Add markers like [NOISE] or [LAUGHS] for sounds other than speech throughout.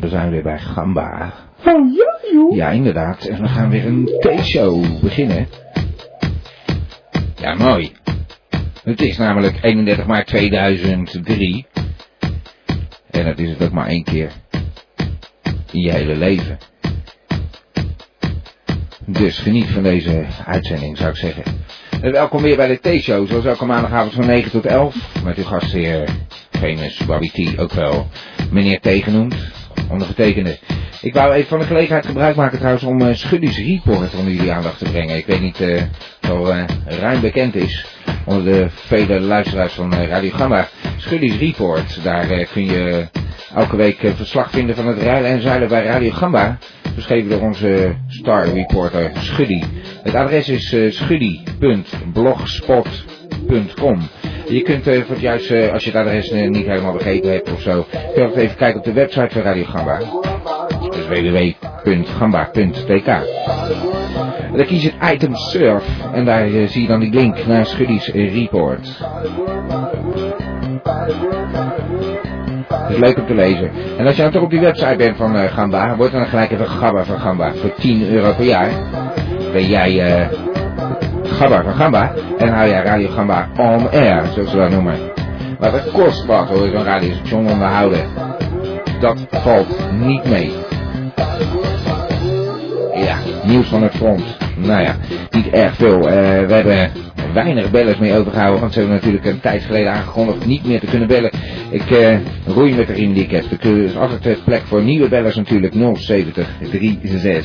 We zijn weer bij Gamba. Oh ja, joh. Ja, inderdaad. En we gaan weer een T-show beginnen. Ja, mooi. Het is namelijk 31 maart 2003. En dat is het ook maar één keer. In je hele leven. Dus geniet van deze uitzending, zou ik zeggen. En welkom weer bij de T-show, zoals elke maandagavond van 9 tot 11. Met uw gastheer, famous Bobby T, ook wel meneer T genoemd. Ondergetekende. Ik wou even van de gelegenheid gebruik maken trouwens om uh, Schuddy's Report onder jullie aandacht te brengen. Ik weet niet uh, of uh, ruim bekend is onder de vele luisteraars van Radio Gamma. Schuddy's Report, daar kun je elke week verslag vinden van het rijden en zeilen bij Radio Gamba. Beschreven door onze star reporter Schuddy. Het adres is uh, Je kunt uh, voor het juist, uh, als je het adres niet helemaal begrepen hebt of zo, kun je even kijken op de website van Radio Gamba. Dus www.gamba.tk. Dan kies je het item surf en daar zie je dan die link naar Schuddy's report. Het is leuk om te lezen. En als je dan toch op die website bent van uh, Gamba, wordt dan gelijk even Gamba van Gamba. Voor 10 euro per jaar ben jij uh, Gamba van Gamba. En hou jij Radio Gamba on air, zoals ze dat noemen. Wat het kost wat hoor zo'n radiostation onderhouden. Dat valt niet mee. Ja, nieuws van het front. Nou ja, niet erg veel. Uh, we hebben weinig bellers mee overgehouden, want ze hebben natuurlijk een tijd geleden aangekondigd niet meer te kunnen bellen. Ik uh, roei met de riem die ik heb. Er is altijd plek voor nieuwe bellers natuurlijk 070 360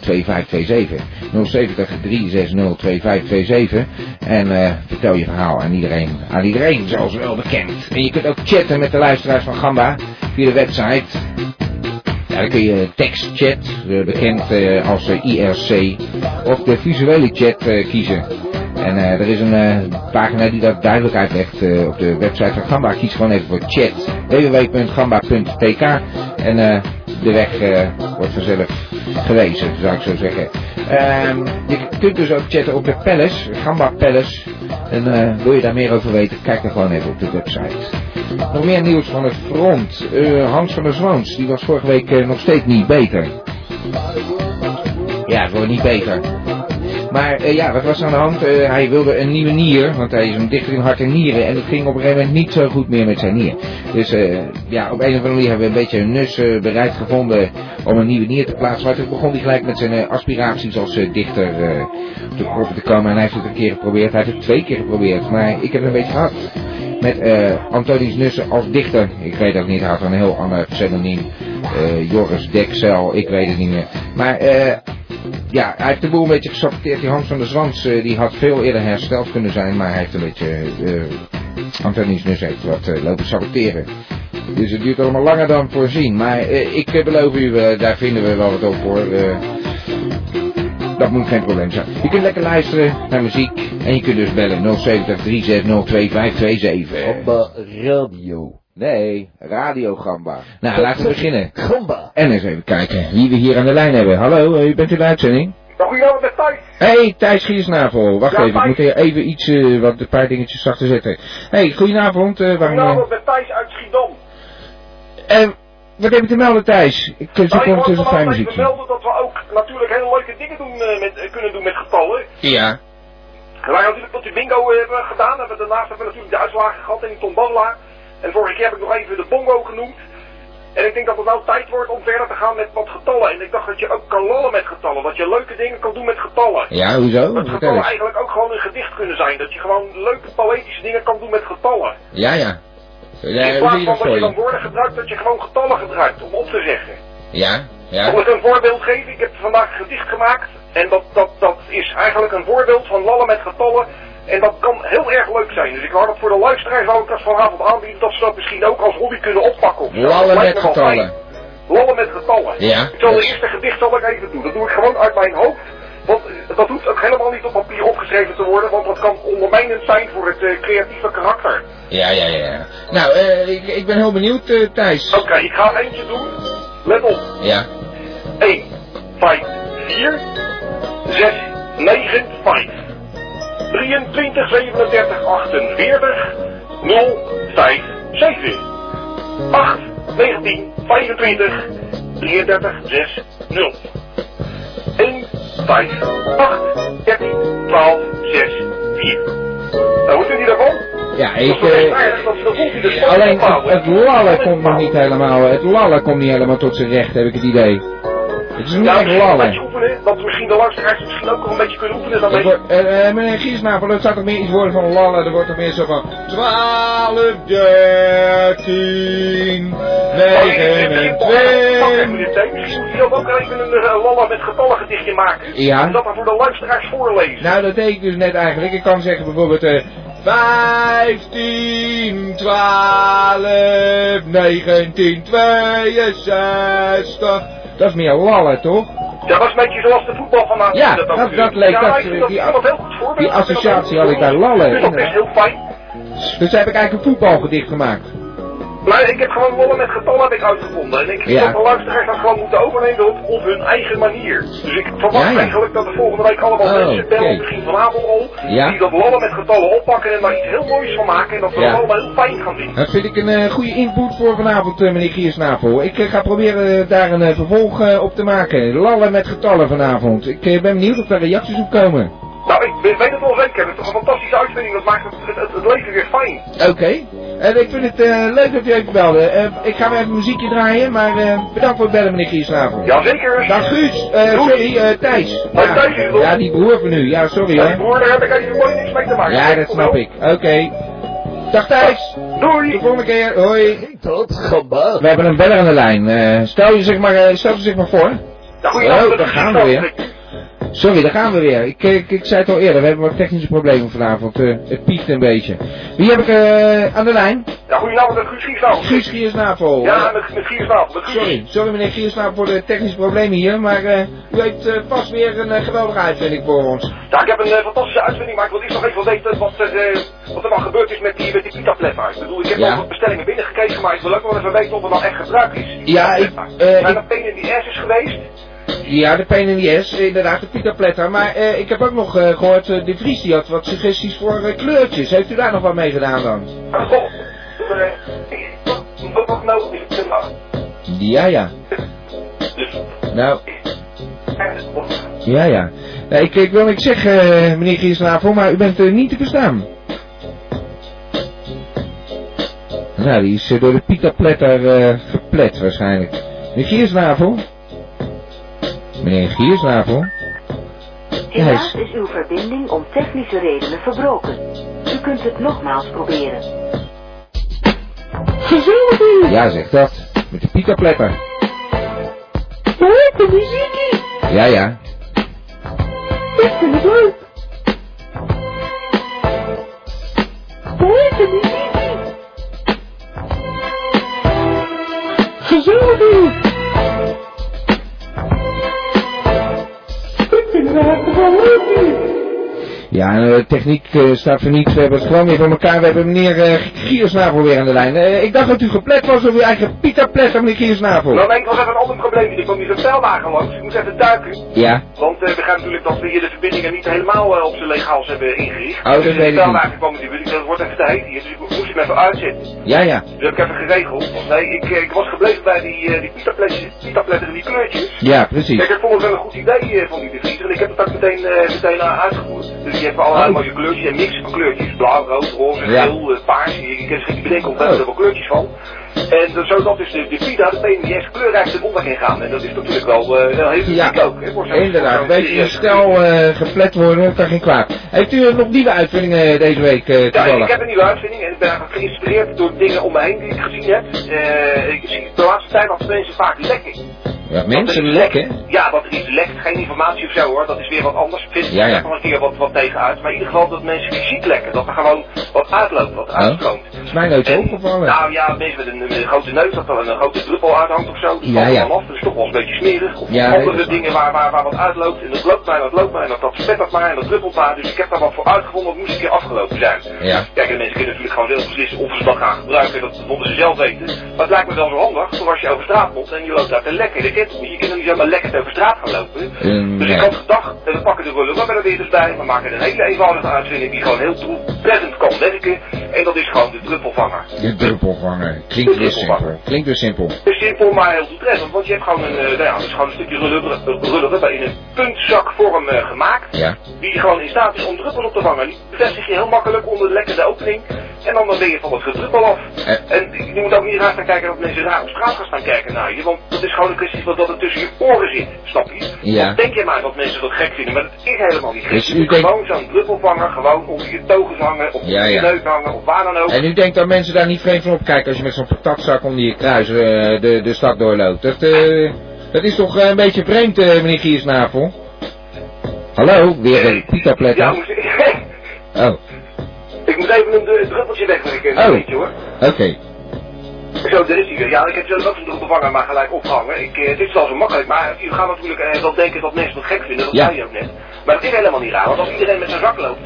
2527. 070 360 2527. En uh, vertel je verhaal aan iedereen, aan iedereen zoals wel bekend. En je kunt ook chatten met de luisteraars van Gamba via de website. Ja, dan kun je tekstchat, bekend als IRC, of de visuele chat kiezen. En uh, er is een uh, pagina die dat duidelijk uitlegt uh, op de website van Gamba. Kies gewoon even voor chat. www.gamba.tk En de weg wordt vanzelf gewezen, zou ik zo zeggen. Ehm, je kunt dus ook chatten op de Palace, Gamba Palace. En wil je daar meer over weten, kijk dan gewoon even op de website. Nog meer nieuws van het front. Hans van der Zwoons, die was vorige week nog steeds niet beter. Ja, het wordt niet beter. Maar uh, ja, wat was aan de hand? Uh, hij wilde een nieuwe nier, want hij is een dichter in hart en nieren. En het ging op een gegeven moment niet zo goed meer met zijn nier. Dus uh, ja, op een of andere manier hebben we een beetje een nus bereid gevonden om een nieuwe nier te plaatsen. Maar toen begon hij gelijk met zijn aspiraties als dichter op de te komen. En hij heeft het een keer geprobeerd, hij heeft het twee keer geprobeerd. Maar ik heb het een beetje gehad met Antonius Nussen als dichter. Ik weet dat niet, hij had een heel ander pseudoniem. Joris Dekcel, ik weet het niet meer. Maar ja, hij heeft de boel een beetje gesaboteerd. Die Hans van der Zwans, uh, die had veel eerder hersteld kunnen zijn, maar hij heeft een beetje, uh, Antonius Nus heeft wat uh, lopen saboteren. Dus het duurt allemaal langer dan voorzien. Maar ik beloof u, daar vinden we wel wat op voor. dat moet geen probleem zijn. Je kunt lekker luisteren naar muziek en je kunt dus bellen 070 360 2527. Gamba Radio. Nee, Radio Gamba. Nou, laten we beginnen. Gamba. En eens even kijken wie we hier aan de lijn hebben. Hallo, u bent in de uitzending? Goedenavond, met Thijs. Hey, Thijs Giersnavel. Wacht Ja, even, ik moet hier even iets, eh, wat een paar dingetjes zachter zetten. Hey, goedenavond. eh waarom, eh, Goedenavond, met Thijs uit Schiedam. en wat heb je te melden, Thijs? Ik kan Nou, ik zoeken wou tussen fijn even muziekje. melden dat we ook natuurlijk hele leuke dingen doen, eh, met, eh, kunnen doen met getallen. Ja. En wij natuurlijk tot die bingo hebben gedaan. En we- daarnaast hebben we natuurlijk de uitslagen gehad in die tombola. En vorige keer heb ik nog even de bongo genoemd. En ik denk dat het nou tijd wordt om verder te gaan met wat getallen. En ik dacht dat je ook kan lallen met getallen. Dat je leuke dingen kan doen met getallen. Ja, hoezo? Dat getallen eigenlijk ook gewoon een gedicht kunnen zijn. Dat je gewoon leuke poëtische dingen kan doen met getallen. Ja, ja. Ja, In plaats van dat je dan woorden gebruikt, dat je gewoon getallen gebruikt om op te zeggen. Ja, Zal ja. ik een voorbeeld geven? Ik heb vandaag een gedicht gemaakt. En dat, dat, dat is eigenlijk een voorbeeld van lallen met getallen. En dat kan heel erg leuk zijn. Dus ik wou dat voor de luisteraars wou ik dat vanavond aanbieden. Dat ze dat misschien ook als hobby kunnen oppakken. of Lallen met getallen. lallen met getallen. Ja. Ik zal de eerste gedicht zal ik even doen. Dat doe ik gewoon uit mijn hoofd. Want eh, dat hoeft ook helemaal niet op papier opgeschreven te worden, want dat kan ondermijnend zijn voor het eh, creatieve karakter. Ja, ja, ja. Nou, eh, ik, ik ben heel benieuwd, Thijs. Oké, ik ga eentje doen. Let op. Ja. 1, 5, 4, 6, 9, 5. 23, 37, 48, 0, 5, 7. 8, 19, 25, 33, 6, 0. 1, 5, 8, 13, 12, 6, 4. Nou, hoe vindt u daarvan? Ja, ik... eh, alleen het, het lallen komt nog niet helemaal... Het lallen komt niet helemaal tot zijn recht, heb ik het idee. Het is niet Ja, misschien een oefenen, de luisteraars misschien ook nog een beetje kunnen oefenen daarmee. wordt- eh, eh, meneer Giesnavel, het zou toch meer iets worden van lallen. Er wordt toch meer zo van 12, 13, Maar ik- ik begin toch aan te pakken, 29. meneer T. Misschien moet hij ook even een uh, lalla met getallen gedichtje maken. Ja. En dat dan voor de luisteraars voorlezen. Nou, dat deed ik dus net eigenlijk. Ik kan zeggen bijvoorbeeld eh 15, 12, 19, 62. Dat is meer lallen, toch? Ja, dat is een beetje zoals de voetbal vanavond. Ja, dat- dat leek- ja, dat- die- die associatie had ik bij lallen, dat inderdaad. heel fijn. Dus heb ik eigenlijk een voetbalgedicht gemaakt. Maar ik heb gewoon lollen met getallen heb ik uitgevonden. En ik vind Ja. dat de luisteraars dat gewoon moeten overnemen op, op hun eigen manier. Dus ik verwacht Ja, ja. eigenlijk dat er volgende week allemaal Oh, mensen bellen, misschien vanavond al, die dat lollen met getallen oppakken en daar iets heel moois van maken. En dat we allemaal heel fijn gaan vinden. Dat vind ik een eh, goede input voor vanavond, eh, meneer Giersnavel. Ik eh, ga proberen daar een vervolg op te maken. Lallen met getallen vanavond. Ik ben benieuwd of daar reacties op komen. Nou, ik weet het wel zeker. Het is toch een fantastische uitvinding. Dat maakt het, het, leven weer fijn. Oké. En ik vind het eh, leuk dat u even belde. Eh, ik ga weer even muziekje draaien, maar eh, bedankt voor het bellen, meneer Giersnavel. Jazeker. Dag Guus, eh, sorry, eh, Thijs. Oh, Thijs is ja, die broer van u. Ja, sorry Ja, hoor. die broer, daar heb ik mooi niks mee te maken. Ja, dat snap ik. Oké. Dag Thijs. Doei. De volgende keer. Hoi. Tot gebaat. We hebben een beller aan de lijn. Eh, stel je zich maar, eh, stel je zich maar voor. Ja, goedenavond. Oh, daar gaan we weer. Sorry, daar gaan we weer. Ik, ik, ik zei het al eerder, we hebben wat technische problemen vanavond. Eh, het piekt een beetje. Wie heb ik eh, aan de lijn? Ja, goedenavond met Guus Giersnavel. Guus Giersnavel. Ja, met, met Giersnavel. Sorry, sorry meneer Giersnavel voor de technische problemen hier, maar eh, u heeft eh, vast weer een eh, geweldige uitvinding voor ons. Ja, ik heb een eh, fantastische uitvinding, maar ik wil eerst nog even weten wat er, eh, wat er nou gebeurd is met die, met die pita-pletter. Ik bedoel, ik heb Ja. al wat bestellingen binnengekregen, maar ik wil ook wel even weten of er nou echt gebruik is. Ja, ik- eh, ik- dat pain in die ass is geweest. Ja, de ass, inderdaad, de Pletter. Maar eh, ik heb ook nog eh, gehoord, eh, de Vries die had wat suggesties voor kleurtjes. Heeft u daar nog wat mee gedaan dan? Nou, Ja, ja. Nou, ja, ja. Nee, ik, ik wil niks zeggen, meneer Giersnavel, maar u bent niet te verstaan. Nou, die is door de Pieter Pletter verplet waarschijnlijk. Meneer Giersnavel? Meneer Giersnavel? Helaas is uw verbinding om technische redenen verbroken. U kunt het nogmaals proberen. Ja, zeg dat. Met de Pieter Pletter. Leuke muziekie. Ja, ja. Ik vind het leuk. Leuke muziekie. Gezellig hier. Ik Ja, de techniek eh, staat voor niets. We hebben het gewoon weer voor elkaar. We hebben meneer eh, Giersnavel weer aan de lijn. Eh, ik dacht dat u geplet was op uw eigen Pieter Pletter, meneer Giersnavel. Nou, ik was even een ander probleem. Ik kwam hier zo'n langs. Ik moest even duiken. Ja. Want we begrijp natuurlijk dat we hier de verbindingen niet helemaal op zijn legaals hebben ingericht. Oh, dat dus weet ik de pijlwagen kwam natuurlijk, dat wordt even te heet hier. Dus ik moest hem even uitzetten. Ja, ja. Dus heb ik even geregeld. Want nee, ik, ik was gebleven bij die, uh, die en die kleurtjes. Ja, precies. Kijk, ik vond het wel een goed idee van die bevriezer. En ik heb het ook meteen, meteen uitgevoerd. Dus hebben allerlei Oh. mooie kleurtjes en mix van kleurtjes. Blauw, rood, roze, Ja. geel, uh, paars. Je, je kan zich niet bedenken, Oh. er wel kleurtjes van. En uh, zodat dus de, de Pita, de PNDS, kleurrijk ten onder gaan. En dat is natuurlijk wel, uh, wel heel Ja, ook. Hè, voor inderdaad. Een beetje in serieus stijl eh geplet worden, dat kan geen kwaad. Heeft u nog nieuwe uitvindingen deze week eh Ja, ik heb een nieuwe uitvinding en ik ben geïnspireerd door dingen om me heen die ik gezien heb. Eh, ik zie de laatste tijd als mensen vaak lekken. Ja, mensen Dat is- lekken? Ja, dat er iets lekt, geen informatie of zo hoor, dat is weer wat anders. Vind ik Ja, ja. er nog een keer wat, wat tegenuit. Maar in ieder geval dat mensen fysiek lekken, dat er gewoon wat uitloopt, wat uitstroomt. Dat is mij nooit zo En, opgevallen. Nou ja, mensen met een, een grote neus, dat er een, grote druppel uithangt of zo. Ja, valt er ja. dan af, dat is toch wel een beetje smerig. Of Ja, andere dingen waar, waar, waar wat uitloopt. En dat loopt maar en dat loopt maar en dat, dat spettert maar en dat druppelt maar. Dus ik heb daar wat voor uitgevonden, dat moest een keer afgelopen zijn. Ja. Kijk, en mensen kunnen natuurlijk gewoon zelf beslissen of ze dat gaan gebruiken, dat moeten ze zelf weten. Maar het lijkt me wel zo handig, voor als je over straat komt en je loopt daar te lekken. Je niet, je kunt niet zomaar lekker over straat gaan lopen. Ehm, Dus ik had gedacht, eh, we pakken de rullen rubber weer eens bij, we maken een hele eenvoudige uitvinding die gewoon heel doeltreffend kan werken. En dat is gewoon de druppelvanger. De druppelvanger. Klinkt weer simpel. Klinkt weer simpel. Het is simpel, maar heel doeltreffend, want je hebt gewoon een, eh, nou ja, het is gewoon een stukje rubber in een puntzakvorm eh, gemaakt. Ja. Die gewoon in staat is om druppels op te vangen. Die bevestig je heel makkelijk onder de lekkende opening. En dan ben je van het gedruppel af. Eh. En je moet ook niet raar gaan kijken dat mensen raar op straat gaan staan kijken naar je. Want het is gewoon een kwestie van dat het tussen je oren zit. Snap je? Ja. Denk je maar dat mensen dat gek vinden. Maar dat is helemaal niet gek. Dus je u denkt- gewoon zo'n druppelvanger gewoon onder je togen hangen. Of Ja, je neus hangen. Of waar dan ook. En u denkt dat mensen daar niet vreemd van opkijken als je met zo'n patatzak onder je kruis eh, de, de stad doorloopt. Dat, eh, dat is toch eh, een beetje vreemd, meneer Giersnavel? Hallo, weer een pita Ja, ik, [LAUGHS] Oh, ik moet even een dru- druppeltje wegwerken. Oh. Weet je hoor. oké. Zo, daar is hij weer. Ja, ik heb zelf ook zo'n druppelvanger maar gelijk opgehangen. Ik, eh, dit is wel zo makkelijk, maar u gaat natuurlijk eh, wel denken dat mensen dat gek vinden. Dat Ja. zei je ook net. Maar dat is helemaal niet raar, want als iedereen met zijn zak loopt,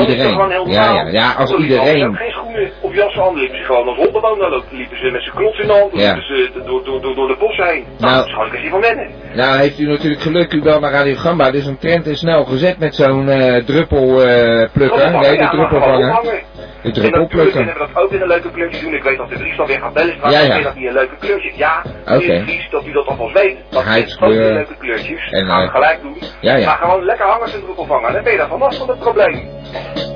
Iedereen. Ja, ja, ja, als iedereen. ook geen schoenen of jassen aan, liepen ze gewoon als hondenboom. Dan liepen ze met zijn knots in de hand, dan liepen ze door, door, door, door de bossen heen. Nou, Nou. dat is gewoon een kwestie van wennen. Nou heeft u natuurlijk geluk, u belt naar Radio Gamba. Dus een trend is snel gezet met zo'n eh druppelplukker. Druppelvanger, nee, de druppelvanger. Ophangen. De En natuurlijk druppelplukker. kunnen we dat ook in een leuke kleurtje doen. Ik weet dat de Dries dan weer gaat bellen. Maar Ja, ik ja. weet dat hij een leuke kleurtje Ja, Oké. meneer Dries, dat u dat alvast weet. Dat Huidskleur. ook weer leuke kleurtjes. En, En, gaan we eh, gelijk doen. ja, ja. Maar gewoon lekker hangers en druppelvanger. Dan ben je daar vanaf van het probleem.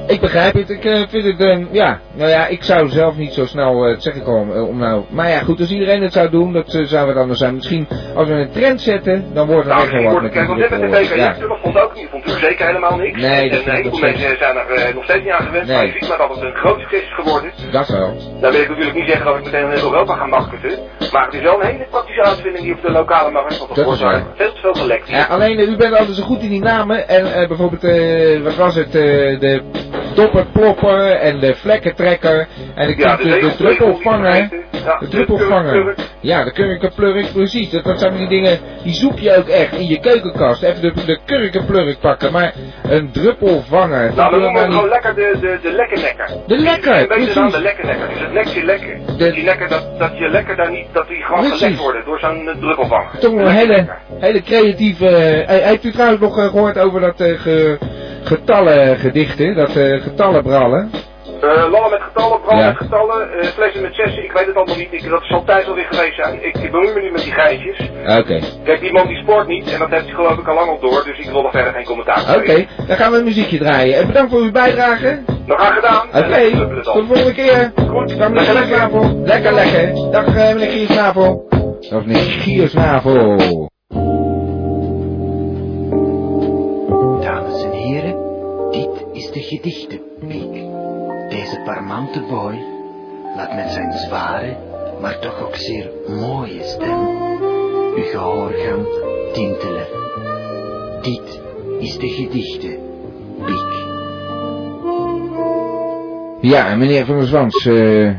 Ik begrijp het, ik eh, vind het, eh, ja, nou ja, ik zou zelf niet zo snel, eh, het zeg ik al, eh, om nou, maar ja goed, als iedereen het zou doen, dat eh, zou het anders zijn. Misschien, als we een trend zetten, dan wordt er Nou, echt wel wat met kijk, net met de TVJ, ja. vond ook niet, vond u zeker helemaal niks. Nee, dat en een heleboel mensen zijn er eh, nog steeds niet aan gewend. Nee. Maar je ziet maar dat het een groot succes is geworden. Dat wel. Dan wil ik natuurlijk niet zeggen dat ik meteen in Europa ga marketen. Maar het is wel een hele praktische uitvinding die op de lokale markt, want Dat daar veel te veel gelekt. Ja, alleen, eh, u bent altijd zo goed in die namen, en eh, bijvoorbeeld, eh, wat was het, eh, de dopperplopper en de vlekkentrekker, en ik Ja, de de, de druppelvanger. Ja, de druppelvanger. Ja, de kurkenplurk, precies. Dat, dat zijn die dingen, die zoek je ook echt in je keukenkast. Even de, de kurkenplurk pakken, maar een druppelvanger. Nou, noemen we nou gewoon lekker de, de, de lekkernekker. De lekker, Een beetje dan precies. de lekkernekker. Dus het nekje lekker. De- Dat je lekker, dat, dat je lekker daar niet, dat die gewoon gelekt worden door zo'n uh, druppelvanger. Toch een hele, hele creatieve... eh, heeft u trouwens nog eh, gehoord over dat eh, ge, getallen gedichten? Dat eh, getallen brallen? Eh, lallen met getallen, Ja. met getallen, eh flessen met zessen, ik weet het allemaal niet. Ik, dat zal tijd alweer geweest zijn. Ik, ik bemoei me niet met die geitjes. Oké. Kijk, die man die sport niet en dat heeft hij geloof ik al lang al door, dus ik wil er verder geen commentaar Oké, dan gaan we een muziekje draaien. En bedankt voor uw bijdrage. Nog graag gedaan. Oké, knuppelen tot de volgende keer. Goed, Dag meneer. Giersnavel. Lekker, lekker. Dag eh, meneer Giersnavel. Dag meneer Giersnavel. De gedichtenpiek. Deze parmante boy laat met zijn zware, maar toch ook zeer mooie stem uw gehoorgang tintelen. Dit is de gedichtenpiek. Ja, meneer Van der Zwans, eh,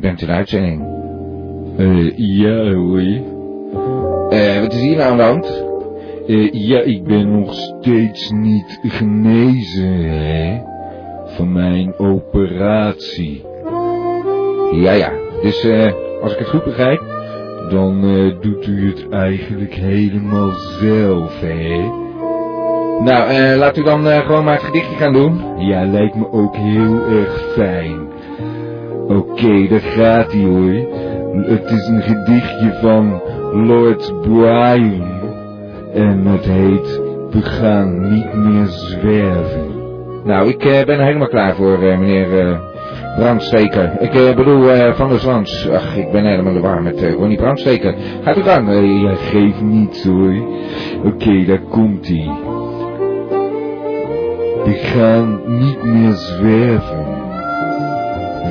bent u in de uitzending? Eh, ja hoor. Eh, wat is hier nou aan de hand? Eh, ja, ik ben nog steeds niet genezen, hè? Van mijn operatie. Ja, ja. Dus, eh, als ik het goed begrijp, Dan eh, doet u het eigenlijk helemaal zelf, hè? nou, eh, laat u dan eh, gewoon maar het gedichtje gaan doen. Ja, lijkt me ook heel erg fijn. Oké, daar gaat ie hoor. Het is een gedichtje van Lord Byron. En het heet We gaan niet meer zwerven. Nou, ik eh, ben er helemaal klaar voor, eh, meneer eh Brandsteker. Ik bedoel, Van der Zwans. Ach, ik ben helemaal de war met Ronnie Brandsteker. Gaat u gang. Ja, geef niets hoor. Oké, daar komt ie. We gaan niet meer zwerven.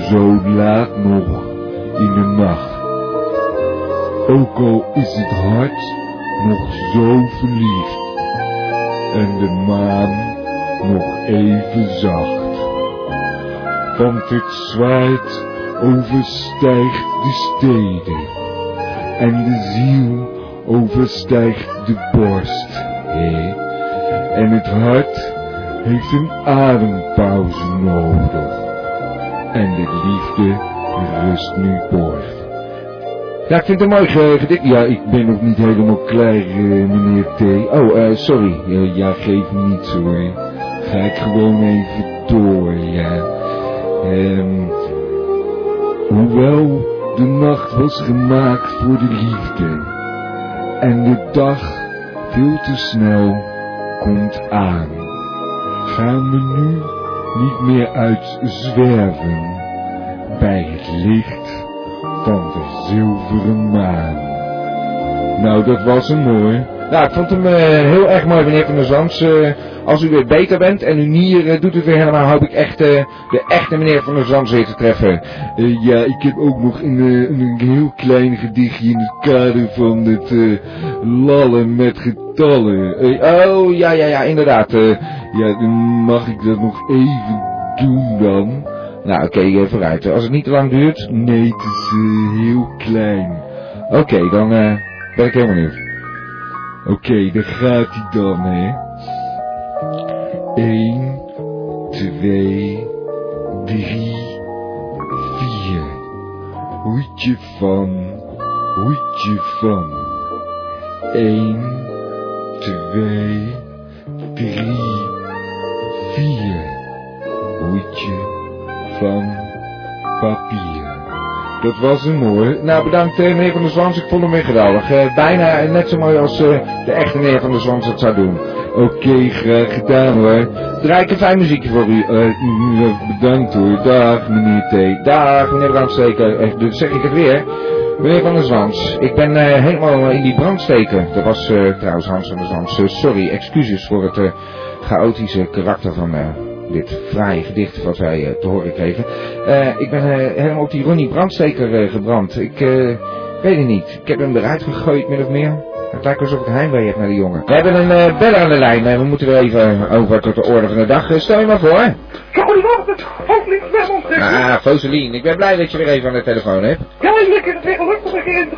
Zo laat nog in de nacht. Ook al is het hard nog zo verliefd. En de maan nog even zacht. Want het zwaait overstijgt de steden. En de ziel overstijgt de borst. Hé. En het hart heeft een adempauze nodig. En de liefde rust nu borg. Ja, ik vind het een mooi ge- gedicht. Ja, ik ben nog niet helemaal klaar, eh, meneer T. Oh, eh, sorry. Eh, ja, geef zo, hè. Ga ik gewoon even door, ja. Ehm, hoewel de nacht was gemaakt voor de liefde. En de dag veel te snel komt aan. Gaan we nu niet meer uitzwerven bij het licht van de zilveren maan. Nou, dat was hem mooi. Nou, ik vond hem eh, heel erg mooi, meneer Van der Zans. Eh, als u weer beter bent en uw nier eh, doet het weer helemaal, hoop ik echt de echte meneer Van der Zans weer te treffen. Ja, ik heb ook nog een, een heel klein gedichtje in het kader van het lallen met getallen. Oh, ja, ja, ja, inderdaad. ja, dan mag ik dat nog even doen dan. nou, oké, eh, vooruit. Als het niet te lang duurt, Nee, het is heel klein. oké, dan ben ik heel benieuwd. Oké, daar gaat hij dan, hè. 1, 2, 3, 4. Hoedje van, hoedje van. 1, 2, 3, 4. Hoedje van papier. Dat was hem hoor. Nou, bedankt eh, meneer Van der Zwans. Ik vond hem weer geweldig. Eh, bijna net zo mooi als eh, de echte meneer Van der Zwans het zou doen. Oké, graag gedaan hoor. Draai ik een fijn muziekje voor u. Bedankt hoor. Dag meneer T. Dag, meneer Brandsteker. Dus zeg ik het weer. Meneer Van der Zwans, ik ben helemaal in die brandsteken. Dat was trouwens Hans van der Zwans. Sorry, excuses voor het chaotische karakter van eh, dit fraaie gedicht wat wij eh, te horen kregen. Eh, ik ben eh, helemaal op die Ronnie Brandsteker gebrand. Ik weet het niet. Ik heb hem eruit gegooid, min of meer. Het lijkt alsof ik heimwee heb naar die jongen. We hebben een eh, beller aan de lijn. eh, we moeten weer even over tot de orde van de dag. Eh, stel je maar voor. Goedenavond, het hoofdlid Wermond. Ah, Foselien, ik ben blij dat je weer even aan de telefoon hebt. Ja, lekker, het weer om een keer in.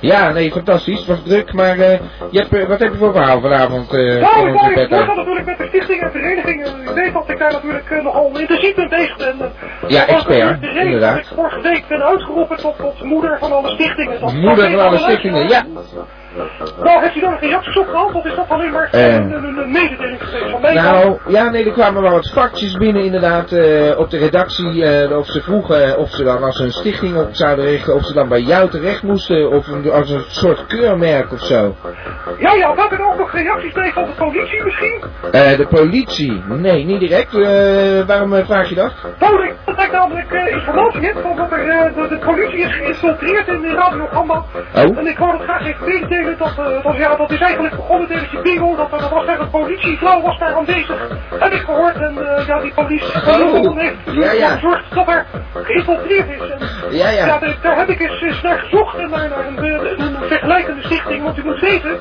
Ja, nee, fantastisch. Het was druk, maar eh, je hebt, wat heb je voor verhaal vanavond? eh Nou, voor ik doorgaan natuurlijk met de stichting en verenigingen. Ik weet dat ik daar natuurlijk nogal intensief mee bezig ben. Ja, dat expert, de reden inderdaad. dat ik vorige week ben uitgeroepen tot, tot moeder van alle stichtingen. Dat Moeder van alle stichtingen, ja. Nou, heeft u daar nog reacties op gehad? Of is dat alleen maar Eh. een, een, een mededeling geweest van mij? Nou, ja, nee, er kwamen wel wat vakjes binnen inderdaad eh, op de redactie. eh, of ze vroegen of ze dan als ze een stichting op zouden richten, of ze dan bij jou terecht moesten. Of een, als een soort keurmerk of zo. Ja, ja, welke er ook nog reacties tegen van de politie misschien? Eh, de politie? Nee, niet direct. Waarom vraag je dat? Nou, ik, dat ik namelijk informatie heb van dat er, de, politie is geïnfiltreerd in de Radio Gamba. Oh. En ik wou dat graag even dat, eh, dat, ja, dat is eigenlijk begonnen die bingo, dat er was er een politievrouw was daar aanwezig. Heb ik gehoord en eh, ja, die politie Oh. heeft Ja, ja. gezorgd dat er geïnfiltreerd is. En, Ja, ja. daar, daar heb ik eens, eens naar gezocht en naar, naar een, eh, een vergelijkende stichting, want u moet weten,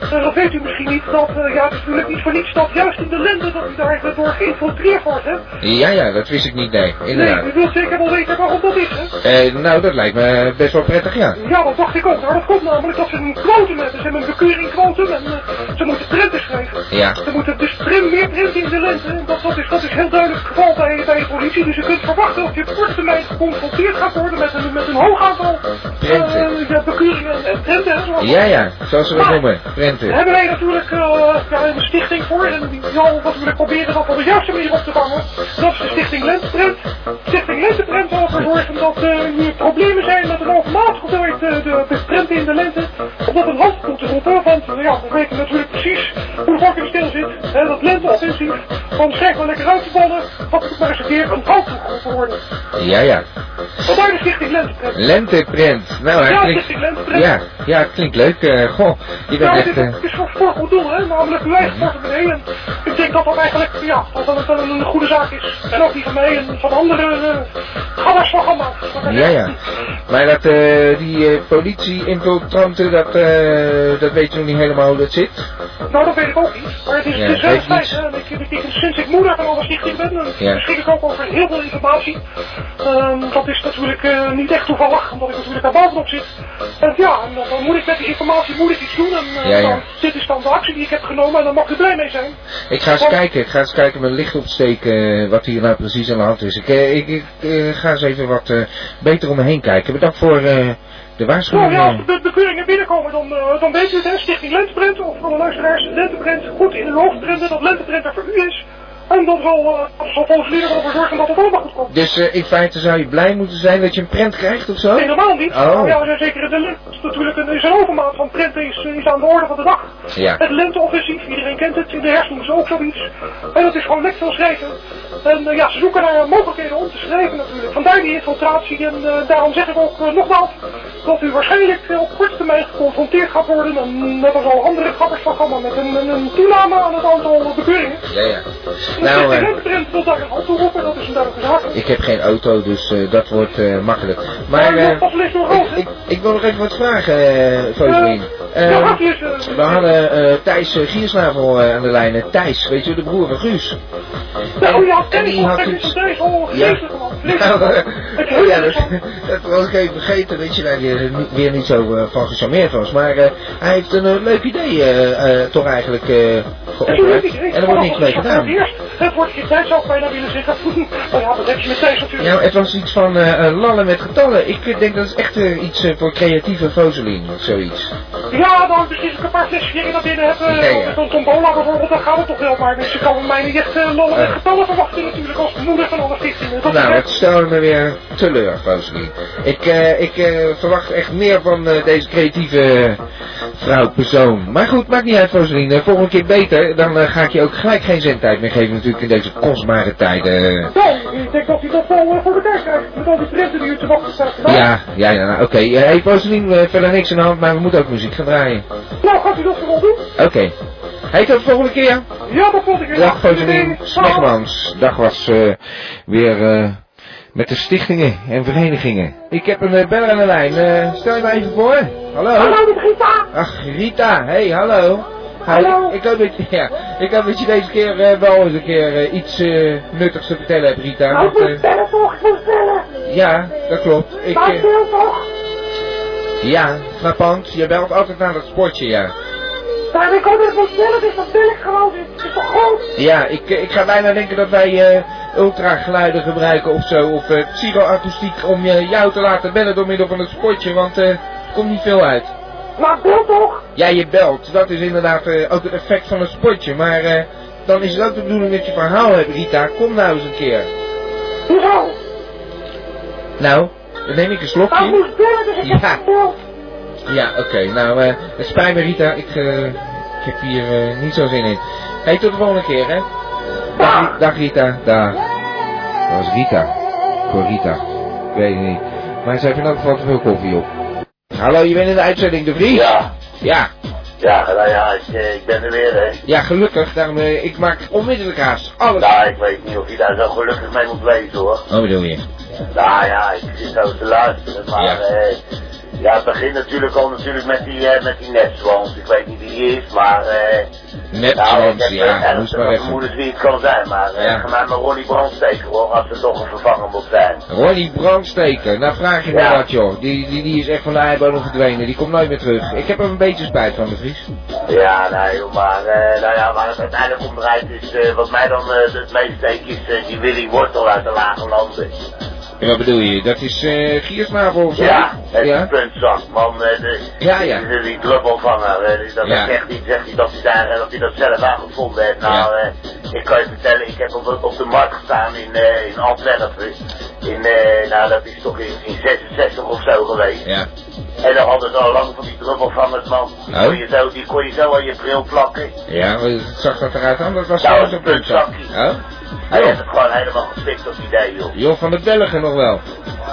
eh, dat weet u misschien niet, dat eh, ja, het is natuurlijk niet voor niets dat juist in de lente dat u daar door geïnfiltreerd wordt, hè. Ja, ja, dat wist ik niet, nee, Nee, u wilt zeker wel weten waarom dat is, hè? Eh, nou, dat lijkt me best wel prettig, ja. Ja, dat dacht ik ook. Nou, dat komt namelijk dat ze een Ze hebben een bekeuringquotum en eh, ze moeten prenten schrijven. Ja. Ze moeten dus prim, meer printen in de lente. En dat, dat, is, dat is heel duidelijk het geval bij, bij de politie. Dus je kunt verwachten dat je op korte termijn geconfronteerd gaat worden met een, met een hoog aantal Prenten. eh, ja, bekeuringen en prenten. Ja, ja, zoals ze dat noemen. Prenten. hebben wij natuurlijk ja, een stichting voor en die zal natuurlijk proberen dat op de juiste manier op te vangen. Dat is de stichting Lenteprent. Stichting Lenteprent zal ervoor zorgen dat uh, er problemen zijn met een overmatig hoeveelheid de, de prenten in de lente. Om dat een hand te roepen, want uh, ja, we weten natuurlijk precies hoe de vork stil zit. Hè, dat lenteoffensief, van schrijf maar lekker uit te ballen, dat moet maar eens een keer een toegeroepen worden. Ja, ja. Lenteprent. Lenteprint. Nou, Ja, klinkt... Lenteprent. Ja, ja, het klinkt leuk. eh, goh, je bent Nou, het echt... is, eh, het is voor, voor goed doel, hè? namelijk portemonnee. En ik denk dat dat eigenlijk, ja, dat dat wel een, een goede zaak is. En ook die van mij en van andere uh, gabbers van gamma. Ja, ja. Maar dat, eh, die eh, politie-infiltranten, dat, eh, dat weet je nog niet helemaal hoe dat zit? Nou, dat weet ik ook niet. Maar het is, Ja, het is fijn. hè. Ik, ik, ik- sinds ik moeder van alle stichting ben, dan Ja. beschik ik ook over heel veel informatie. Ehm, dat is natuurlijk eh, niet echt toevallig, omdat ik natuurlijk daar bovenop zit. En ja, en dan, dan moet ik met die informatie moet ik iets doen. En eh, Ja, ja. dan, dit is dan de actie die ik heb genomen en daar mag u blij mee zijn. Ik ga eens kijken, ik ga eens kijken met licht opsteken eh, wat hier nou precies aan de hand is. Ik, ik, ik ga eens even wat beter om me heen kijken. Bedankt voor de Nou waarschuwing. ja, als de be- bekeuringen binnenkomen, dan, dan weet u het, hè. Stichting Lenteprint, of van de luisteraars, Lenteprint, goed in uw hoofd printen dat Lenteprint er voor u is. En dat zal, zal volgens mij ervoor zorgen dat het allemaal goed komt. Dus eh, in feite zou je blij moeten zijn dat je een prent krijgt of zo? Helemaal niet. Oh. Nou ja, we zijn zeker de lente. natuurlijk een, is een overmaat van printen is, is aan de orde van de dag. Ja. Het lenteoffensief, iedereen kent het. In de hersenen is ook zoiets. En dat is gewoon lekker veel schrijven. En eh, ja, ze zoeken naar mogelijkheden om te schrijven natuurlijk. Vandaar die infiltratie. En eh, daarom zeg ik ook nogmaals dat u waarschijnlijk op korte termijn geconfronteerd gaat worden. En net als al andere Gamma met een, een, toename aan het aantal bekeuringen. Ja, ja. Nou, de lenteprint wil daar een hand toe roepen. Dat is een duidelijke zaak. ik heb geen auto, dus eh, dat wordt eh, makkelijk. Maar Maar eh, ik, ik, ik wil nog even wat vragen, ja, eh, we hadden Thijs Giersnavel aan de lijn. Thijs, weet je, de broer van Guus. Nou ja, en die had iets... iets... Deze, Ja. Nou, eh, [LAUGHS] oh ja, dat, was ik even vergeten dat je daar weer, niet- weer niet zo eh, van gecharmeerd was. Maar eh, hij heeft een eh, leuk idee eh, eh, toch eigenlijk eh geopperd. En er wordt niks mee gedaan. Het wordt je zou ik bijna willen zeggen. nou [LAUGHS] ja, dat heb je met Thijs natuurlijk. Nou, het was iets van eh, eh, lallen met getallen. Ik eh, denk dat is echt eh, iets eh, voor creatieve fozelien of zoiets. Ja, dan ik een paar flesjes hier naar binnen heb. Ja, eh ja. Zo'n tombola bijvoorbeeld, dan gaat het toch wel. Maar dus je kan van mij niet echt uh, lollen met Eh. getallen verwachten natuurlijk als moeder van alle stichtingen. Dat Nou, is het stelde me weer teleur, fozelien. Ik, eh, ik eh, verwacht echt meer van eh, deze creatieve vrouw, persoon. Maar goed, maakt niet uit. Eh, volgende keer beter. Dan eh, ga ik je ook gelijk geen zendtijd meer geven natuurlijk in deze kostbare tijden. Ik denk dat hij dat wel eh, voor elkaar krijgt. Met al die printen die u te wachten staat. Ja, ja, ja, nou, oké. Eh, hey, Foselien, eh, verder niks aan de hand, maar we moeten ook muziek gaan draaien. Nou, gaat u dat gewoon doen? Oké. Hey, tot de volgende keer. Ja, dat vond ik. Dag, Foselien Smegmans. Dag was eh, weer met de stichtingen en verenigingen. Ik heb een beller aan de lijn. Stel je maar even voor. Hallo. Hallo, dit Rita. Ach, Rita. Hey, hallo. Hallo. Ik, hoop dat je, ja, ik hoop dat je deze keer eh, wel eens een keer eh, iets eh, nuttigs te vertellen hebt, Rita. Ik moet bellen. ja, dat klopt. Ik, Maar veel toch? ja, frappant. Je belt altijd naar dat sportje, ja. Maar ik hoop dat moet bellen, dus dat bel ik gewoon. Het is toch goed? Ja, ik, ik ga bijna denken dat wij eh ultrageluiden gebruiken of zo. Of eh psychoakoestiek om eh, jou te laten bellen door middel van het spotje. Want er komt niet veel uit. Maar bel toch? Ja, je belt. Dat is inderdaad eh, ook het effect van een spotje. Maar eh, dan is het ook de bedoeling dat je verhaal hebt, Rita. Kom nou eens een keer. Hoezo? Nou, dan neem ik een slokje. moest bellen, dus ik Ja. Ja, oké. Nou, eh het spijt me, Rita. Ik, ik heb hier niet zo zin in. Hé, tot de volgende keer, hè. Dag Rita. Dag. Dat was Rita. Voor Rita. Ik weet het niet. Maar ze heeft in elk geval te veel koffie op. Hallo, je bent in de uitzending, De Vries? Ja, Ja, ja, nou ja, ik, eh, ik ben er weer, hè. ja gelukkig. Daarom, eh, ik maak onmiddellijk haast. Alles. Nou, ik weet niet of je daar zo gelukkig mee moet wezen, hoor. Wat bedoel je? Nou ja, ik zit zo te luisteren, maar Ja. eh, ja, het begint natuurlijk al natuurlijk met die, eh, met die netswans. Ik weet niet wie die is, maar eh nou, zoals, heb ja, eh, moest maar even. vermoedens wie het kan zijn, maar eh Ja. ga mij maar Ronnie Brandsteken hoor, als er toch een vervanger moet zijn. Ronnie Brandsteker, nou vraag je me Ja. wat joh. Die, die, die is echt van de eibodem verdwenen. Die komt nooit meer terug. Ik heb er een beetje spijt van, De Vries. Ja, nee, joh, maar eh, nou ja, waar het uiteindelijk om draait is, eh, wat mij dan eh, het meest steekt is eh, die Willy Wortel uit de lage landen. En wat bedoel je? Dat is eh Giersnavel of zo? Ja, het ja? man. eh, De, Ja, ja. Die, die druppelvanger. eh, die- Dat Ja. zegt hij, zegt hij dat hij, daar, eh, dat hij dat zelf aangevonden heeft. Nou, eh, ik kan je vertellen, ik heb op, de- op de markt gestaan in, eh, in Antwerpen. In, eh, nou, dat is toch in, in 66 of zo geweest. Ja. En dan hadden ze al lang van die druppelvangers, man. Oh. kon je zo, die kon je zo aan je bril plakken. Ja, zag dat eruit dan? Dat was Nou, zo een zo'n puntzak. puntzakje. Oh? Hij het gewoon helemaal op die idee, joh. Joh, van de Belgen nog wel.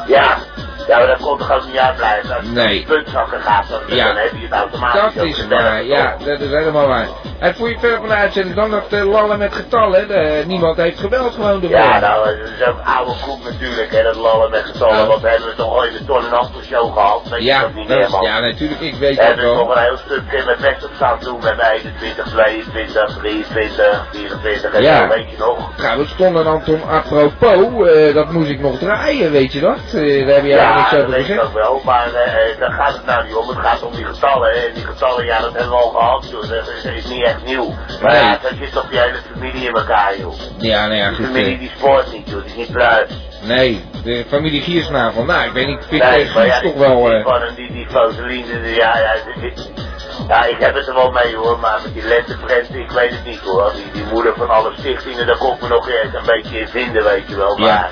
Ja, Ja, maar dat kon toch ook niet uitblijven. Als je Nee. die puntzakken gaat, dan, Ja. dan heb je het automatisch Dat is waar, ja, dat is helemaal waar. En voor je verder van de uitzending dan dat eh, lallen met getallen. De, niemand heeft gebeld gewoon de Ja, nou, dat is ook oude koek natuurlijk, hè, dat lallen met getallen, Oh. want we hebben toch ooit de Ton en show gehad, weet je ja, dat niet dat meer, is- man? ja, natuurlijk, ik weet We dat hebben nog wel. een heel stuk eh, met best op staan doen met mij 21, 22, 23, 24 en Ja. zo, weet je nog? Trouwens, Ton en Anton, apropos, eh, dat moest ik nog draaien, weet je dat? Eh, daar heb ja, niks dat over weet ik gezegd. ook wel, maar eh, daar gaat het nou niet om. Het gaat om die getallen. hè. En die getallen, ja, dat hebben we al gehad, joh. Dat is, is niet echt nieuw. Maar Nee. ja, dat zit toch die hele familie in elkaar, joh. Ja, nou ja, Die familie eh, die spoort niet, joh. Die is niet pluis. nee, de familie Giersnavel. Nou, ik weet niet, ik vind Nee, maar ja, toch wel... eh, van die, die Foseline, die- ja, ja, ja, ik heb het er wel mee hoor, maar met die lenteprenten, ik weet het niet hoor. Die, die moeder van alle stichtingen, daar kon ik me nog eens een beetje in vinden, weet je wel. Ja.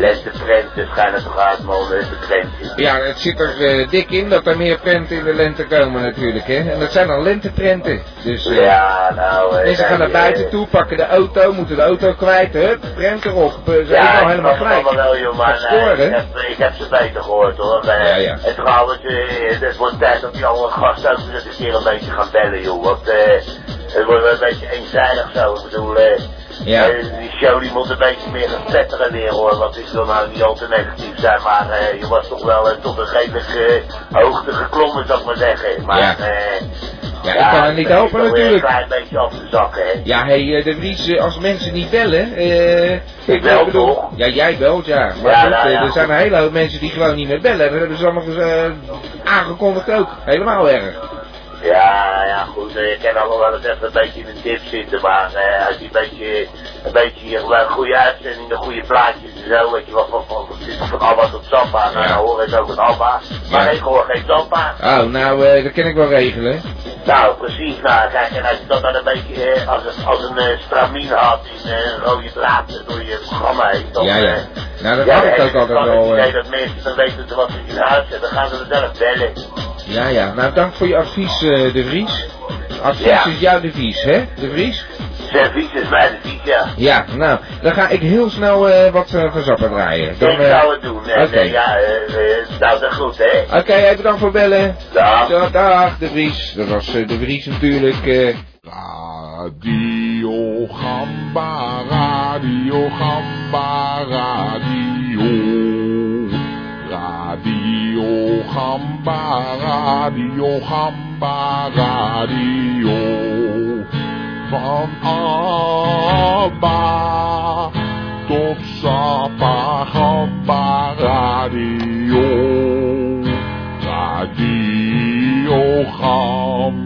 Maar lenteprenten schijnen toch uit, man, lenteprentjes. Ja, het zit er eh, dik in dat er meer prenten in de lente komen natuurlijk, hè. En dat zijn dan lenteprenten. Dus eh, Ja, nou... eh, mensen gaan naar buiten toe, pakken de auto, moeten de auto kwijt, hup, prent erop. Ze Ja, hebben al helemaal gelijk. allemaal wel, joh, maar nee, ik, heb, ik heb ze beter gehoord, hoor. Eh, Ja, ja. En trouwens, het wordt tijd dat die andere gasten ook eens een keer een beetje gaan bellen, joh. Want eh, het wordt wel een beetje eenzijdig zo. Ik bedoel, eh, Ja. eh, die show die moet een beetje meer gaan spetteren weer, hoor. Want ik wil nou niet al te negatief zijn, maar eh, je was toch wel eh, tot een redelijke hoogte geklommen, zou ik maar zeggen. Maar, Ja. Ja, ik kan het niet helpen is natuurlijk. een klein beetje af te zakken, hè. Ja, hé, hey, de Vries, als mensen niet bellen. Ik bel bedoel- toch? Ja, jij belt, ja. Maar Ja, goed, nou ja, er zijn een hele hoop mensen die gewoon niet meer bellen. Dat hebben ze allemaal aangekondigd ook. Helemaal erg. Ja, ja, goed, eh, je kan allemaal wel eens even een beetje in een dip zitten, maar eh, als je een beetje, een beetje een goede uitzending, een goede plaatjes en zo, weet je wel, van, van, van, Alba tot Zampa, nou, dan hoor ik ook het Alba, maar Ja. ik hoor geen Zampa. Oh, nou, eh, dat kan ik wel regelen. Nou, precies, nou, kijk, en als je dat dan een beetje eh, als een, als een uh, stramien had in eh, een rode draad door je programma heen, dan, Ja, ja. eh, Nou, dat ja, had ik ook altijd wel. eh, dat mensen dan weten wat ze in huis hebben, dan gaan ze er zelf bellen. Ja, ja. Nou, dank voor je advies, eh, De Vries. Advies Ja. is jouw devies, hè, De Vries? Servies is mijn devies, ja. Ja, nou, dan ga ik heel snel eh, wat eh, van Zappa draaien. Dan, ik eh, zou het doen, en oké. eh, ja, eh, eh, nou, dat goed, hè. Oké, even bedankt voor bellen. Dag. Ja, dag, De Vries. Dat was eh, De Vries natuurlijk. eh. Radio Gamba, Radio Gamba, Radio. Gamba, Radio Gamba, Radio. Van Abba tot Sapa Gamba, Radio. Radio Gamba.